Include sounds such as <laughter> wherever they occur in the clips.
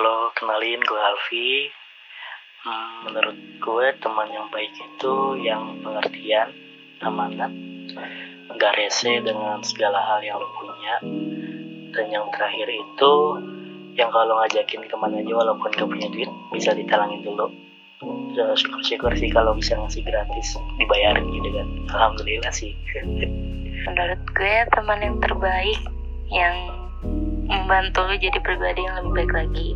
Halo, kenalin gue Alfi. Hmm, menurut gue teman yang baik itu yang pengertian, amanat, nggak rese dengan segala hal yang lo punya. Dan yang terakhir itu yang kalau ngajakin ke mana aja walaupun gak punya duit bisa ditalangin dulu. Ya, syukur-syukur sih kalau bisa ngasih gratis dibayarin gitu kan. Alhamdulillah sih. <laughs> Menurut gue teman yang terbaik yang membantu lo jadi pribadi yang lebih baik lagi.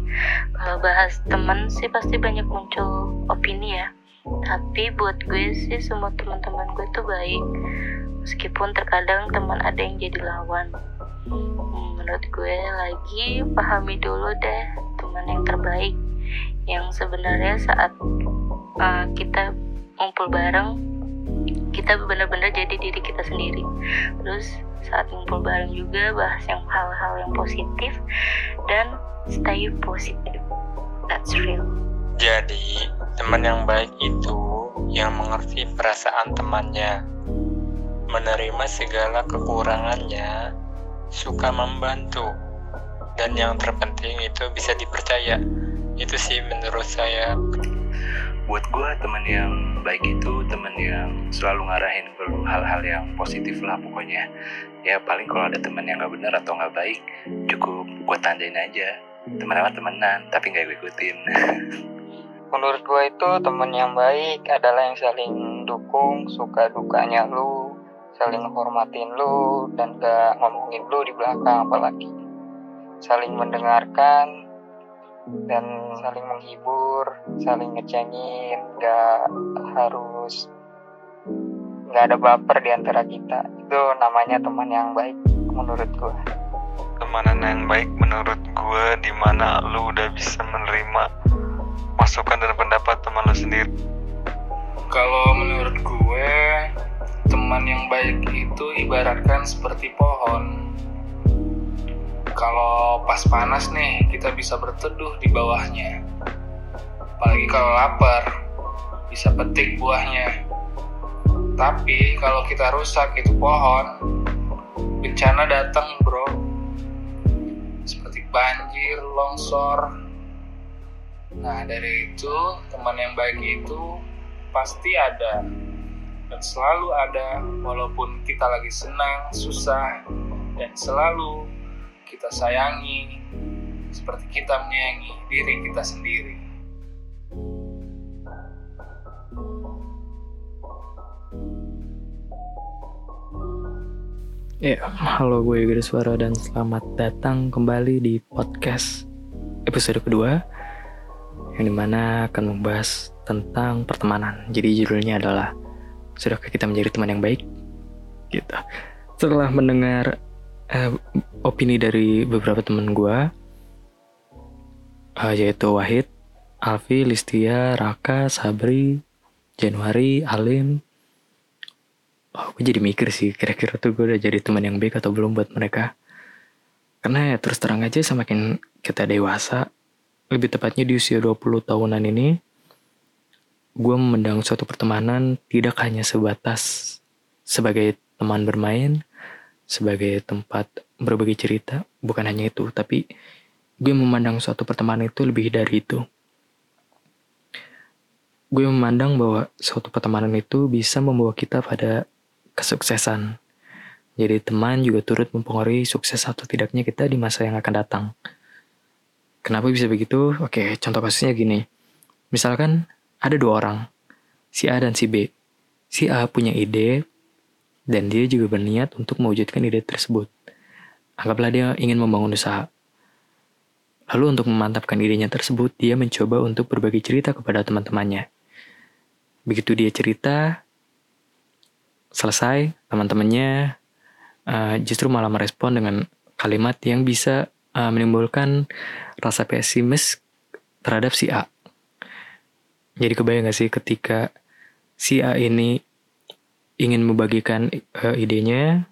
Kalau bahas teman sih pasti banyak muncul opini ya. Tapi buat gue sih semua teman-teman gue tuh baik. Meskipun terkadang teman ada yang jadi lawan. Hmm, menurut gue lagi pahami dulu deh teman yang terbaik. Yang sebenarnya saat uh, kita ngumpul bareng kita benar-benar jadi diri kita sendiri. Terus saat ngumpul bareng juga bahas yang hal-hal yang positif dan stay positif that's real. Jadi teman yang baik itu yang mengerti perasaan temannya menerima segala kekurangannya suka membantu dan yang terpenting itu bisa dipercaya. Itu sih menurut saya. Buat gue teman yang baik itu teman yang selalu ngarahin ke hal-hal yang positif lah pokoknya. Ya paling kalau ada teman yang nggak benar atau nggak baik cukup gue tandain aja. Teman apa temenan tapi nggak ikutin. <laughs> Menurut gue itu teman yang baik adalah yang saling dukung suka dukanya lu saling hormatin lu dan gak ngomongin lu di belakang apalagi. Saling mendengarkan dan saling menghibur, saling ngecengin, gak harus gak ada baper di antara kita. Itu namanya teman yang baik menurut gue. Temanan yang baik menurut gue di mana lu udah bisa menerima masukan dan pendapat teman lu sendiri. Kalau menurut gue, teman yang baik itu ibaratkan seperti pohon kalau pas panas nih kita bisa berteduh di bawahnya. Apalagi kalau lapar bisa petik buahnya. Tapi kalau kita rusak itu pohon bencana datang bro. Seperti banjir longsor. Nah dari itu teman yang baik itu pasti ada. Dan selalu ada walaupun kita lagi senang susah dan selalu kita sayangi seperti kita menyayangi diri kita sendiri. Ya, halo gue Yoga Suara dan selamat datang kembali di podcast episode kedua yang di mana akan membahas tentang pertemanan. Jadi judulnya adalah Sudahkah kita menjadi teman yang baik? Gitu. Setelah mendengar uh, opini dari beberapa teman gue uh, yaitu Wahid, Alfi, Listia, Raka, Sabri, Januari, Alim. Oh, gue jadi mikir sih kira-kira tuh gue udah jadi teman yang baik atau belum buat mereka. Karena ya terus terang aja semakin kita dewasa, lebih tepatnya di usia 20 tahunan ini, gue memandang suatu pertemanan tidak hanya sebatas sebagai teman bermain, sebagai tempat berbagi cerita bukan hanya itu tapi gue memandang suatu pertemanan itu lebih dari itu. Gue memandang bahwa suatu pertemanan itu bisa membawa kita pada kesuksesan. Jadi teman juga turut mempengaruhi sukses atau tidaknya kita di masa yang akan datang. Kenapa bisa begitu? Oke contoh kasusnya gini. Misalkan ada dua orang si A dan si B. Si A punya ide dan dia juga berniat untuk mewujudkan ide tersebut. Anggaplah dia ingin membangun usaha. Lalu untuk memantapkan idenya tersebut, dia mencoba untuk berbagi cerita kepada teman-temannya. Begitu dia cerita, selesai, teman-temannya uh, justru malah merespon dengan kalimat yang bisa uh, menimbulkan rasa pesimis terhadap si A. Jadi kebayang gak sih ketika si A ini ingin membagikan uh, idenya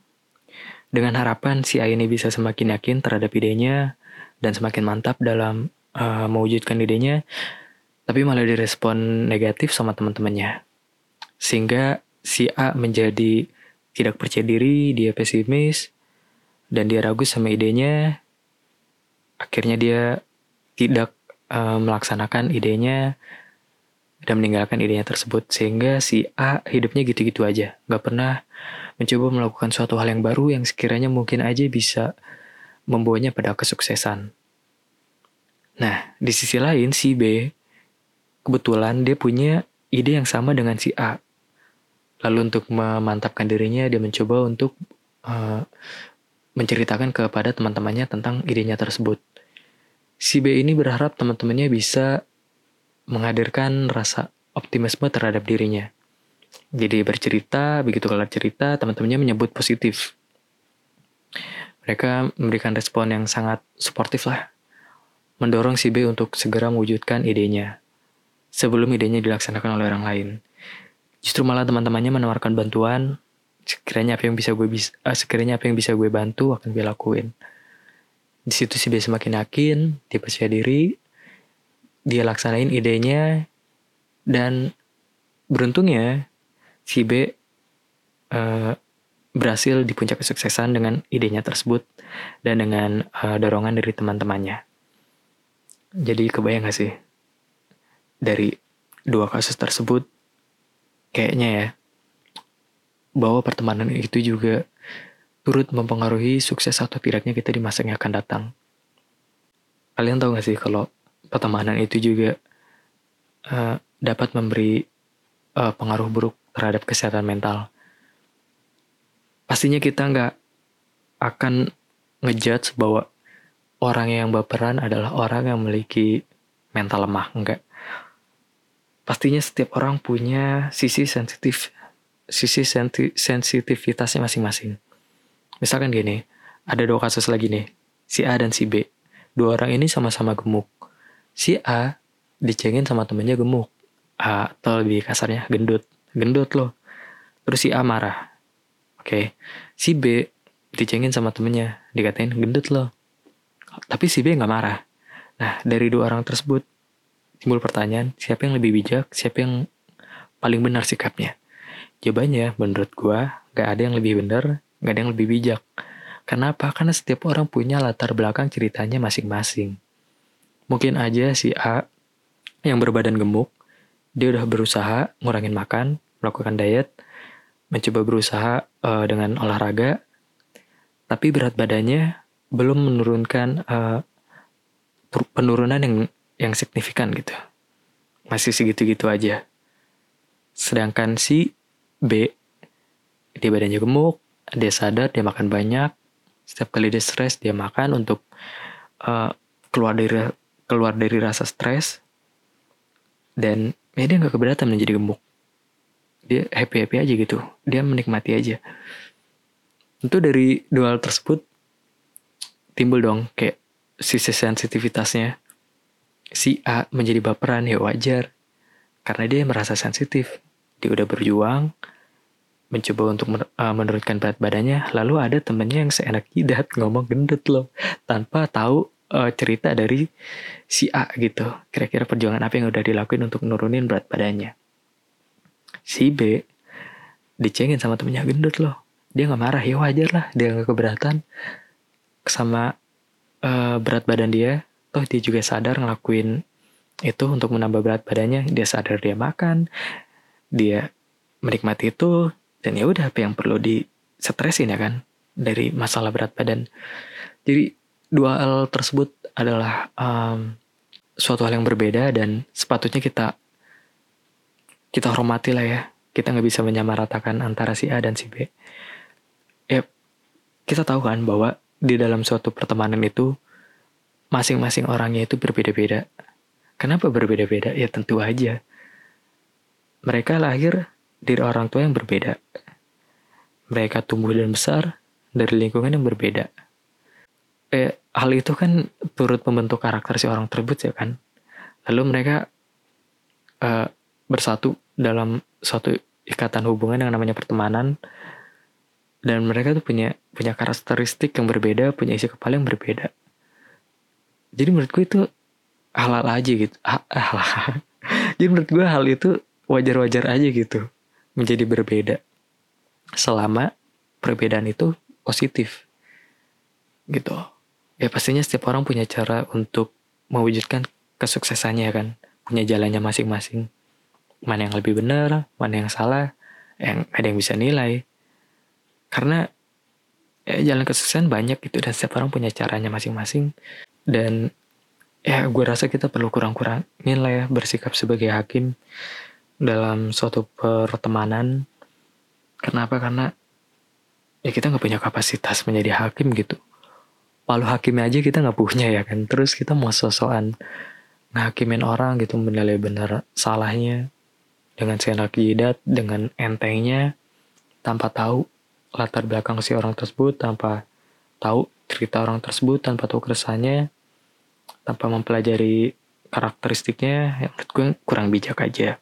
dengan harapan si A ini bisa semakin yakin terhadap idenya dan semakin mantap dalam uh, mewujudkan idenya, tapi malah direspon negatif sama teman-temannya. Sehingga si A menjadi tidak percaya diri, dia pesimis, dan dia ragu sama idenya. Akhirnya dia tidak uh, melaksanakan idenya dan meninggalkan idenya tersebut sehingga si A hidupnya gitu-gitu aja. Nggak pernah mencoba melakukan suatu hal yang baru yang sekiranya mungkin aja bisa membawanya pada kesuksesan. Nah di sisi lain si B kebetulan dia punya ide yang sama dengan si A. Lalu untuk memantapkan dirinya dia mencoba untuk uh, menceritakan kepada teman-temannya tentang idenya tersebut. Si B ini berharap teman-temannya bisa menghadirkan rasa optimisme terhadap dirinya. Jadi bercerita, begitu kelar cerita, teman-temannya menyebut positif. Mereka memberikan respon yang sangat suportif lah. Mendorong si B untuk segera mewujudkan idenya. Sebelum idenya dilaksanakan oleh orang lain. Justru malah teman-temannya menawarkan bantuan, sekiranya apa yang bisa gue bisa, uh, sekiranya apa yang bisa gue bantu akan gue lakuin. Di situ si B semakin yakin, dia percaya diri, dia laksanain idenya dan beruntungnya si B uh, berhasil di puncak kesuksesan dengan idenya tersebut dan dengan uh, dorongan dari teman-temannya. Jadi kebayang gak sih dari dua kasus tersebut kayaknya ya bahwa pertemanan itu juga turut mempengaruhi sukses atau tidaknya kita di masa yang akan datang. Kalian tahu gak sih kalau pertemanan itu juga uh, dapat memberi uh, pengaruh buruk terhadap kesehatan mental. Pastinya kita nggak akan ngejudge bahwa orang yang baperan adalah orang yang memiliki mental lemah, enggak. Pastinya setiap orang punya sisi sensitif, sisi senti, sensitivitasnya masing-masing. Misalkan gini, ada dua kasus lagi nih, si A dan si B. Dua orang ini sama-sama gemuk si A dicengin sama temennya gemuk. A, atau lebih kasarnya gendut. Gendut loh. Terus si A marah. Oke. Okay. si B dicengin sama temennya. Dikatain gendut loh. Tapi si B nggak marah. Nah dari dua orang tersebut timbul pertanyaan siapa yang lebih bijak siapa yang paling benar sikapnya? Jawabannya menurut gua nggak ada yang lebih benar nggak ada yang lebih bijak. Kenapa? Karena setiap orang punya latar belakang ceritanya masing-masing. Mungkin aja si A yang berbadan gemuk, dia udah berusaha ngurangin makan, melakukan diet, mencoba berusaha uh, dengan olahraga, tapi berat badannya belum menurunkan uh, penurunan yang yang signifikan gitu. Masih segitu-gitu aja. Sedangkan si B, dia badannya gemuk, dia sadar, dia makan banyak, setiap kali dia stres, dia makan untuk uh, keluar dari keluar dari rasa stres dan ya dia nggak keberatan menjadi gemuk. Dia happy happy aja gitu. Dia menikmati aja. Tentu dari dua hal tersebut timbul dong kayak sisi sensitivitasnya. Si A menjadi baperan ya wajar. Karena dia merasa sensitif. Dia udah berjuang mencoba untuk uh, menurunkan berat badannya. Lalu ada temennya yang seenak jidat ngomong gendut loh. Tanpa tahu uh, cerita dari si A gitu. Kira-kira perjuangan apa yang udah dilakuin untuk nurunin berat badannya. Si B dicengin sama temennya gendut loh. Dia nggak marah ya wajar lah. Dia nggak keberatan sama uh, berat badan dia. Toh dia juga sadar ngelakuin itu untuk menambah berat badannya. Dia sadar dia makan. Dia menikmati itu. Dan ya udah apa yang perlu di stresin ya kan dari masalah berat badan. Jadi dua hal tersebut adalah um, suatu hal yang berbeda dan sepatutnya kita kita hormati lah ya. Kita nggak bisa menyamaratakan antara si A dan si B. Ya, kita tahu kan bahwa di dalam suatu pertemanan itu masing-masing orangnya itu berbeda-beda. Kenapa berbeda-beda? Ya tentu aja. Mereka lahir dari orang tua yang berbeda. Mereka tumbuh dan besar dari lingkungan yang berbeda eh, hal itu kan turut membentuk karakter si orang tersebut ya kan. Lalu mereka uh, bersatu dalam suatu ikatan hubungan yang namanya pertemanan dan mereka tuh punya punya karakteristik yang berbeda, punya isi kepala yang berbeda. Jadi menurut gue itu halal aja gitu. Halal. <laughs> Jadi menurut gue hal itu wajar-wajar aja gitu menjadi berbeda. Selama perbedaan itu positif. Gitu ya pastinya setiap orang punya cara untuk mewujudkan kesuksesannya kan. Punya jalannya masing-masing. Mana yang lebih benar mana yang salah yang ada yang bisa nilai. Karena ya, jalan kesuksesan banyak gitu dan setiap orang punya caranya masing-masing. Dan ya gue rasa kita perlu kurang-kurangin lah ya bersikap sebagai hakim dalam suatu pertemanan. Kenapa? Karena ya kita nggak punya kapasitas menjadi hakim gitu palu hakimnya aja kita nggak punya ya kan? Terus kita mau sosokan ngakimin orang gitu menilai benar salahnya dengan seenak jidat dengan entengnya tanpa tahu latar belakang si orang tersebut tanpa tahu cerita orang tersebut tanpa tahu keresahannya tanpa mempelajari karakteristiknya ya menurut gue kurang bijak aja.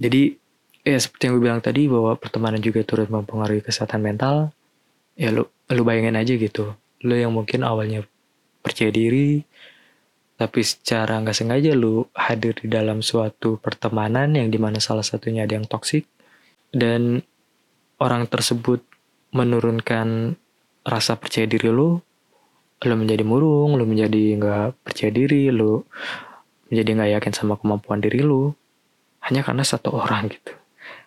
Jadi ya seperti yang gue bilang tadi bahwa pertemanan juga turut mempengaruhi kesehatan mental ya lu lu bayangin aja gitu lu yang mungkin awalnya percaya diri tapi secara nggak sengaja lu hadir di dalam suatu pertemanan yang di mana salah satunya ada yang toksik dan orang tersebut menurunkan rasa percaya diri lu lu menjadi murung lu menjadi nggak percaya diri lu menjadi nggak yakin sama kemampuan diri lu hanya karena satu orang gitu.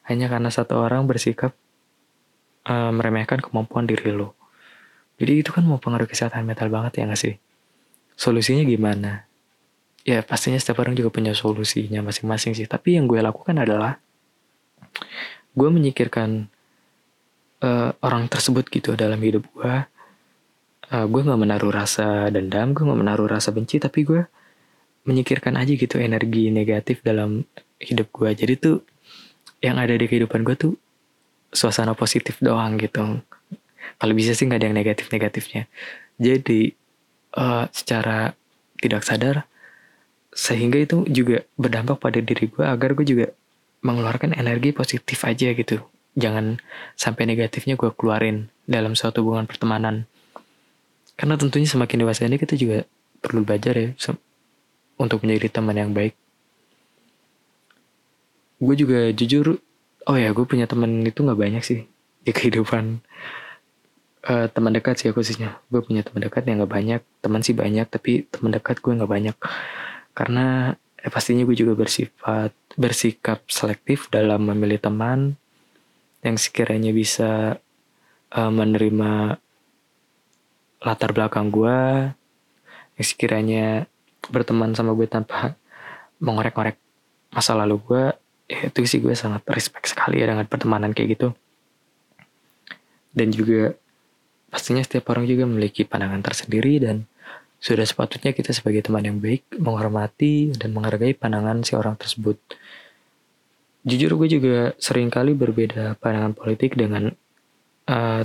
Hanya karena satu orang bersikap uh, meremehkan kemampuan diri lu jadi itu kan mau pengaruh kesehatan mental banget ya nggak sih solusinya gimana? Ya pastinya setiap orang juga punya solusinya masing-masing sih. Tapi yang gue lakukan adalah gue menyikirkan uh, orang tersebut gitu dalam hidup gue. Uh, gue nggak menaruh rasa dendam, gue nggak menaruh rasa benci, tapi gue menyikirkan aja gitu energi negatif dalam hidup gue. Jadi tuh yang ada di kehidupan gue tuh suasana positif doang gitu. Kalau bisa sih nggak ada yang negatif-negatifnya. Jadi uh, secara tidak sadar sehingga itu juga berdampak pada diri gue agar gue juga mengeluarkan energi positif aja gitu. Jangan sampai negatifnya gue keluarin dalam suatu hubungan pertemanan. Karena tentunya semakin dewasa ini kita juga perlu belajar ya untuk menjadi teman yang baik. Gue juga jujur oh ya gue punya teman itu nggak banyak sih di <laughs> kehidupan uh, teman dekat sih khususnya gue punya teman dekat yang gak banyak teman sih banyak tapi teman dekat gue nggak banyak. Karena ya pastinya gue juga bersifat bersikap selektif dalam memilih teman yang sekiranya bisa uh, menerima latar belakang gue yang sekiranya berteman sama gue tanpa mengorek-ngorek masa lalu gue ya itu sih gue sangat respect sekali ya dengan pertemanan kayak gitu. Dan juga Pastinya setiap orang juga memiliki pandangan tersendiri dan sudah sepatutnya kita sebagai teman yang baik menghormati dan menghargai pandangan si orang tersebut. Jujur gue juga sering kali berbeda pandangan politik dengan uh,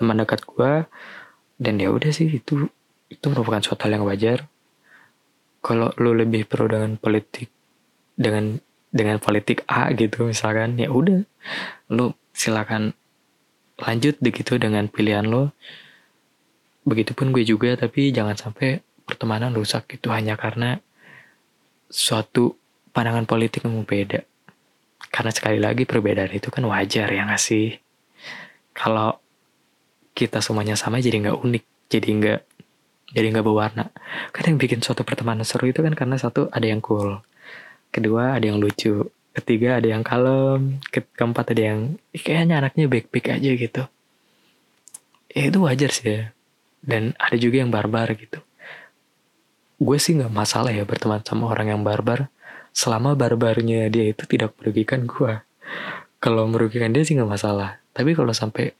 teman dekat gue dan ya udah sih itu itu merupakan suatu hal yang wajar. Kalau lo lebih pro dengan politik dengan dengan politik A gitu misalkan ya udah lo silakan lanjut begitu dengan pilihan lo. Begitupun gue juga tapi jangan sampai pertemanan rusak itu hanya karena suatu pandangan politik yang beda. Karena sekali lagi perbedaan itu kan wajar ya gak sih? Kalau kita semuanya sama jadi nggak unik jadi nggak jadi nggak berwarna. Yang bikin suatu pertemanan seru itu kan karena satu ada yang cool. Kedua ada yang lucu ketiga ada yang kalem ke keempat ada yang kayaknya anaknya baik-baik aja gitu. Ya itu wajar sih ya. Dan ada juga yang barbar gitu. Gue sih nggak masalah ya berteman sama orang yang barbar. Selama barbarnya dia itu tidak merugikan gue kalau merugikan dia sih nggak masalah. Tapi kalau sampai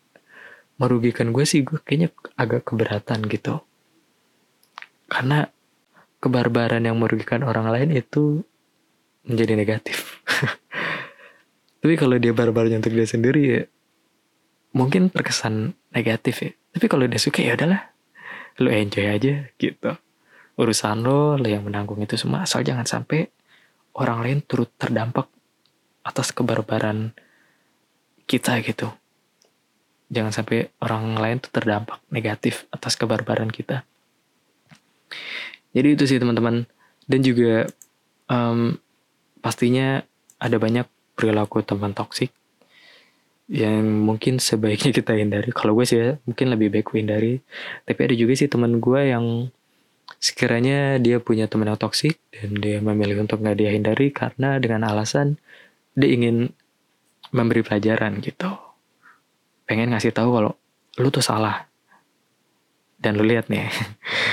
merugikan gue sih gue kayaknya agak keberatan gitu. Karena kebarbaran yang merugikan orang lain itu menjadi negatif. <laughs> Tapi kalau dia barbarnya untuk dia sendiri ya mungkin terkesan negatif ya. Tapi kalau dia suka ya udahlah, lo enjoy aja gitu. Urusan lo, lo yang menanggung itu semua asal jangan sampai orang lain turut terdampak atas kebarbaran kita gitu. Jangan sampai orang lain tuh terdampak negatif atas kebarbaran kita. Jadi itu sih teman-teman. Dan juga um, pastinya ada banyak perilaku teman toksik yang mungkin sebaiknya <laughs> kita hindari. Kalau gue sih ya, mungkin lebih baik hindari. Tapi ada juga sih teman gue yang sekiranya dia punya teman yang toksik dan dia memilih untuk nggak dia hindari karena dengan alasan dia ingin memberi pelajaran gitu pengen ngasih tahu kalau lu tuh salah dan lu lihat nih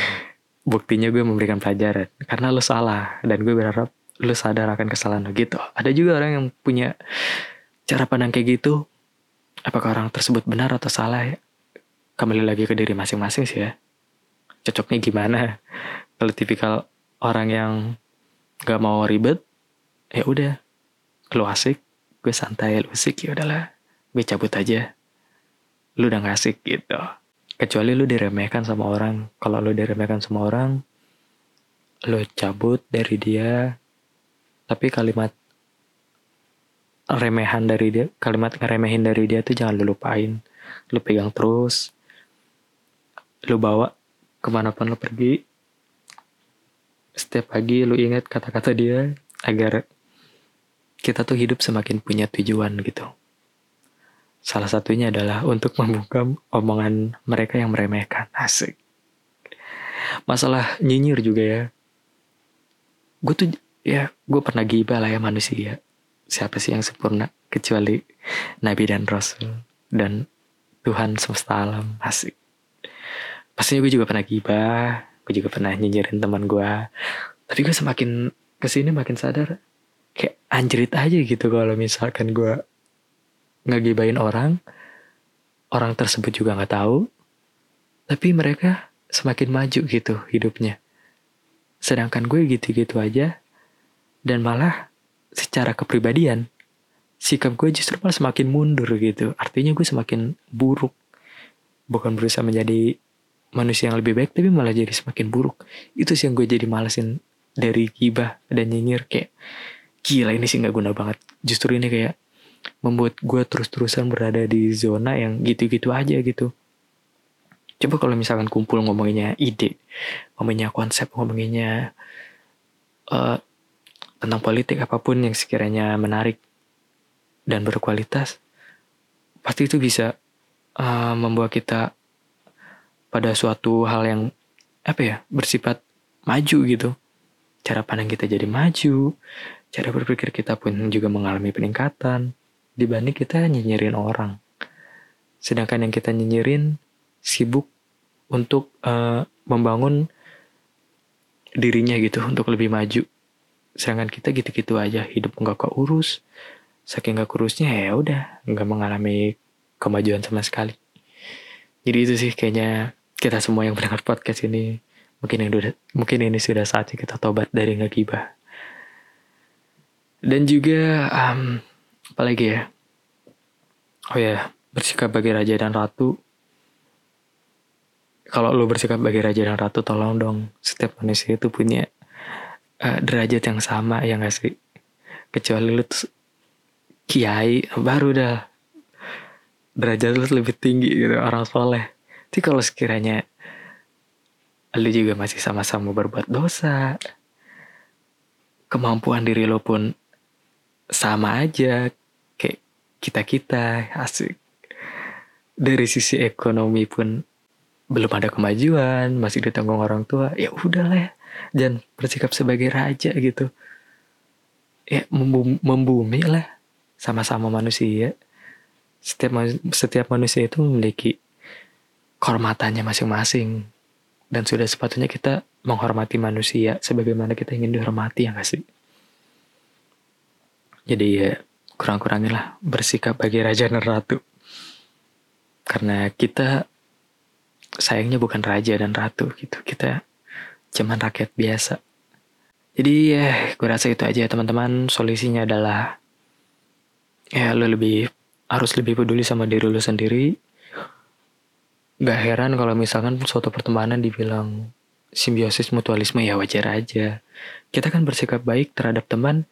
<laughs> buktinya gue memberikan pelajaran karena lu salah dan gue berharap lu sadar akan kesalahan lu gitu. Ada juga orang yang punya cara pandang kayak gitu. Apakah orang tersebut benar atau salah ya? Kembali lagi ke diri masing-masing sih ya. Cocoknya gimana? <laughs> Kalau tipikal orang yang gak mau ribet ya udah. Lu asik gue santai lu asik ya udahlah. Gue cabut aja. Lu udah gak asik gitu. Kecuali lu diremehkan sama orang. Kalau lu diremehkan sama orang lu cabut dari dia tapi kalimat remehan dari dia kalimat ngeremehin dari dia tuh jangan lu lupain lu pegang terus lu bawa ke mana pun lo pergi. Setiap pagi lu ingat kata-kata dia agar kita tuh hidup semakin punya tujuan gitu. Salah satunya adalah untuk <laughs> membuka omongan mereka yang meremehkan. Asik. Masalah nyinyir juga ya. Gue tuh ya gue pernah gibah lah ya manusia. Siapa sih yang sempurna? Kecuali Nabi dan Rasul. Dan Tuhan semesta alam. Asik. Pastinya gue juga pernah gibah. Gue juga pernah nyinyirin teman gue tapi gue semakin ke sini makin sadar kayak anjrit aja gitu kalau misalkan gue ngegibahin orang orang tersebut juga nggak tahu. Tapi mereka semakin maju gitu hidupnya. Sedangkan gue gitu-gitu aja dan malah secara kepribadian sikap gue justru malah semakin mundur gitu. Artinya gue semakin buruk. Bukan berusaha menjadi manusia yang lebih baik tapi malah jadi semakin buruk. Itu sih yang gue jadi malesin dari gibah dan nyinyir. Kayak gila ini sih nggak guna banget. Justru ini kayak membuat gue terus-terusan berada di zona yang gitu-gitu aja gitu. Coba kalau misalkan kumpul ngomonginnya ide ngomonginnya konsep ngomonginnya uh, tentang politik apa pun yang sekiranya menarik dan berkualitas pasti itu bisa uh, membawa kita pada suatu hal yang apa ya bersifat maju gitu. Cara pandang kita jadi maju cara berpikir kita pun juga mengalami peningkatan dibanding kita nyinyirin orang. Sedangkan yang kita nyinyirin sibuk untuk uh, membangun dirinya gitu untuk lebih maju sedangkan kita gitu-gitu aja hidup nggak keurus saking nggak kurusnya ya udah nggak mengalami kemajuan sama sekali. Jadi itu sih kayaknya kita semua yang mendengar podcast ini mungkin yang sudah mungkin ini sudah saatnya kita tobat dari ngegibah. Dan juga um, apalagi ya? Oh ya bersikap bagi raja dan ratu. Kalau lo bersikap bagi raja dan ratu tolong dong setiap manusia itu punya uh, derajat yang sama ya gak sih kecuali lu tuh kiai baru dah derajat lu lebih tinggi gitu orang soleh tapi kalau sekiranya lu juga masih sama-sama berbuat dosa, kemampuan diri lo pun sama aja kayak kita-kita asik. Dari sisi ekonomi pun belum ada kemajuan, masih ditanggung orang tua, ya udahlah ya. Dan bersikap sebagai raja gitu. Ya membumi lah sama-sama manusia. Setiap setiap manusia itu memiliki kehormatannya masing-masing. Dan sudah sepatutnya kita menghormati manusia sebagaimana kita ingin dihormati ya gak sih? Jadi ya kurang-kurangilah bersikap bagi raja dan ratu. Karena kita sayangnya bukan raja dan ratu gitu. Kita cuman rakyat biasa. Jadi ya gue rasa itu aja teman-teman. Solusinya adalah ya lo lebih harus lebih peduli sama diri lo sendiri Gak heran kalau misalkan suatu pertemanan dibilang simbiosis mutualisme ya wajar aja. Kita kan bersikap baik terhadap teman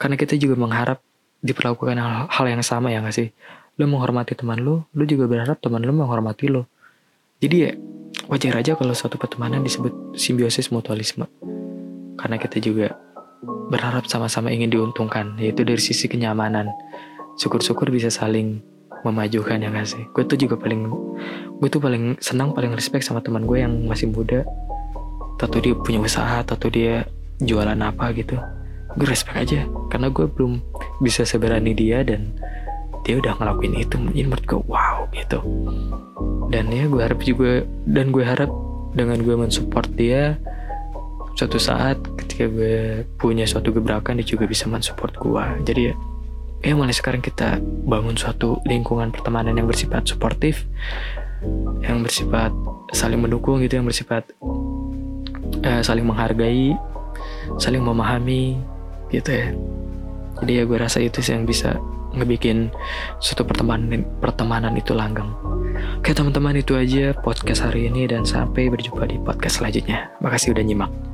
karena kita juga mengharap diperlakukan hal, hal yang sama ya gak sih? Lu menghormati teman lu, lu juga berharap teman lu menghormati lu. Jadi ya wajar aja kalau suatu pertemanan disebut simbiosis mutualisme. Karena kita juga berharap sama-sama ingin diuntungkan, yaitu dari sisi kenyamanan. Syukur-syukur bisa saling memajukan ya gak sih gue tuh juga paling gue tuh paling senang paling respect sama teman gue yang masih muda atau dia punya usaha atau dia jualan apa gitu gue respect aja karena gue belum bisa seberani dia dan dia udah ngelakuin itu ini menurut gue wow gitu. Dan ya gue harap juga dan gue harap dengan gue mensupport dia suatu saat ketika gue punya suatu gebrakan dia juga bisa mensupport gue jadi ya ya mulai sekarang kita bangun suatu lingkungan pertemanan yang bersifat suportif yang bersifat saling mendukung gitu yang bersifat uh, saling menghargai saling memahami gitu ya. Jadi ya gue rasa itu sih yang bisa ngebikin suatu pertemanan pertemanan itu langgeng. Oke teman-teman itu aja podcast hari ini dan sampai berjumpa di podcast selanjutnya. Makasih udah nyimak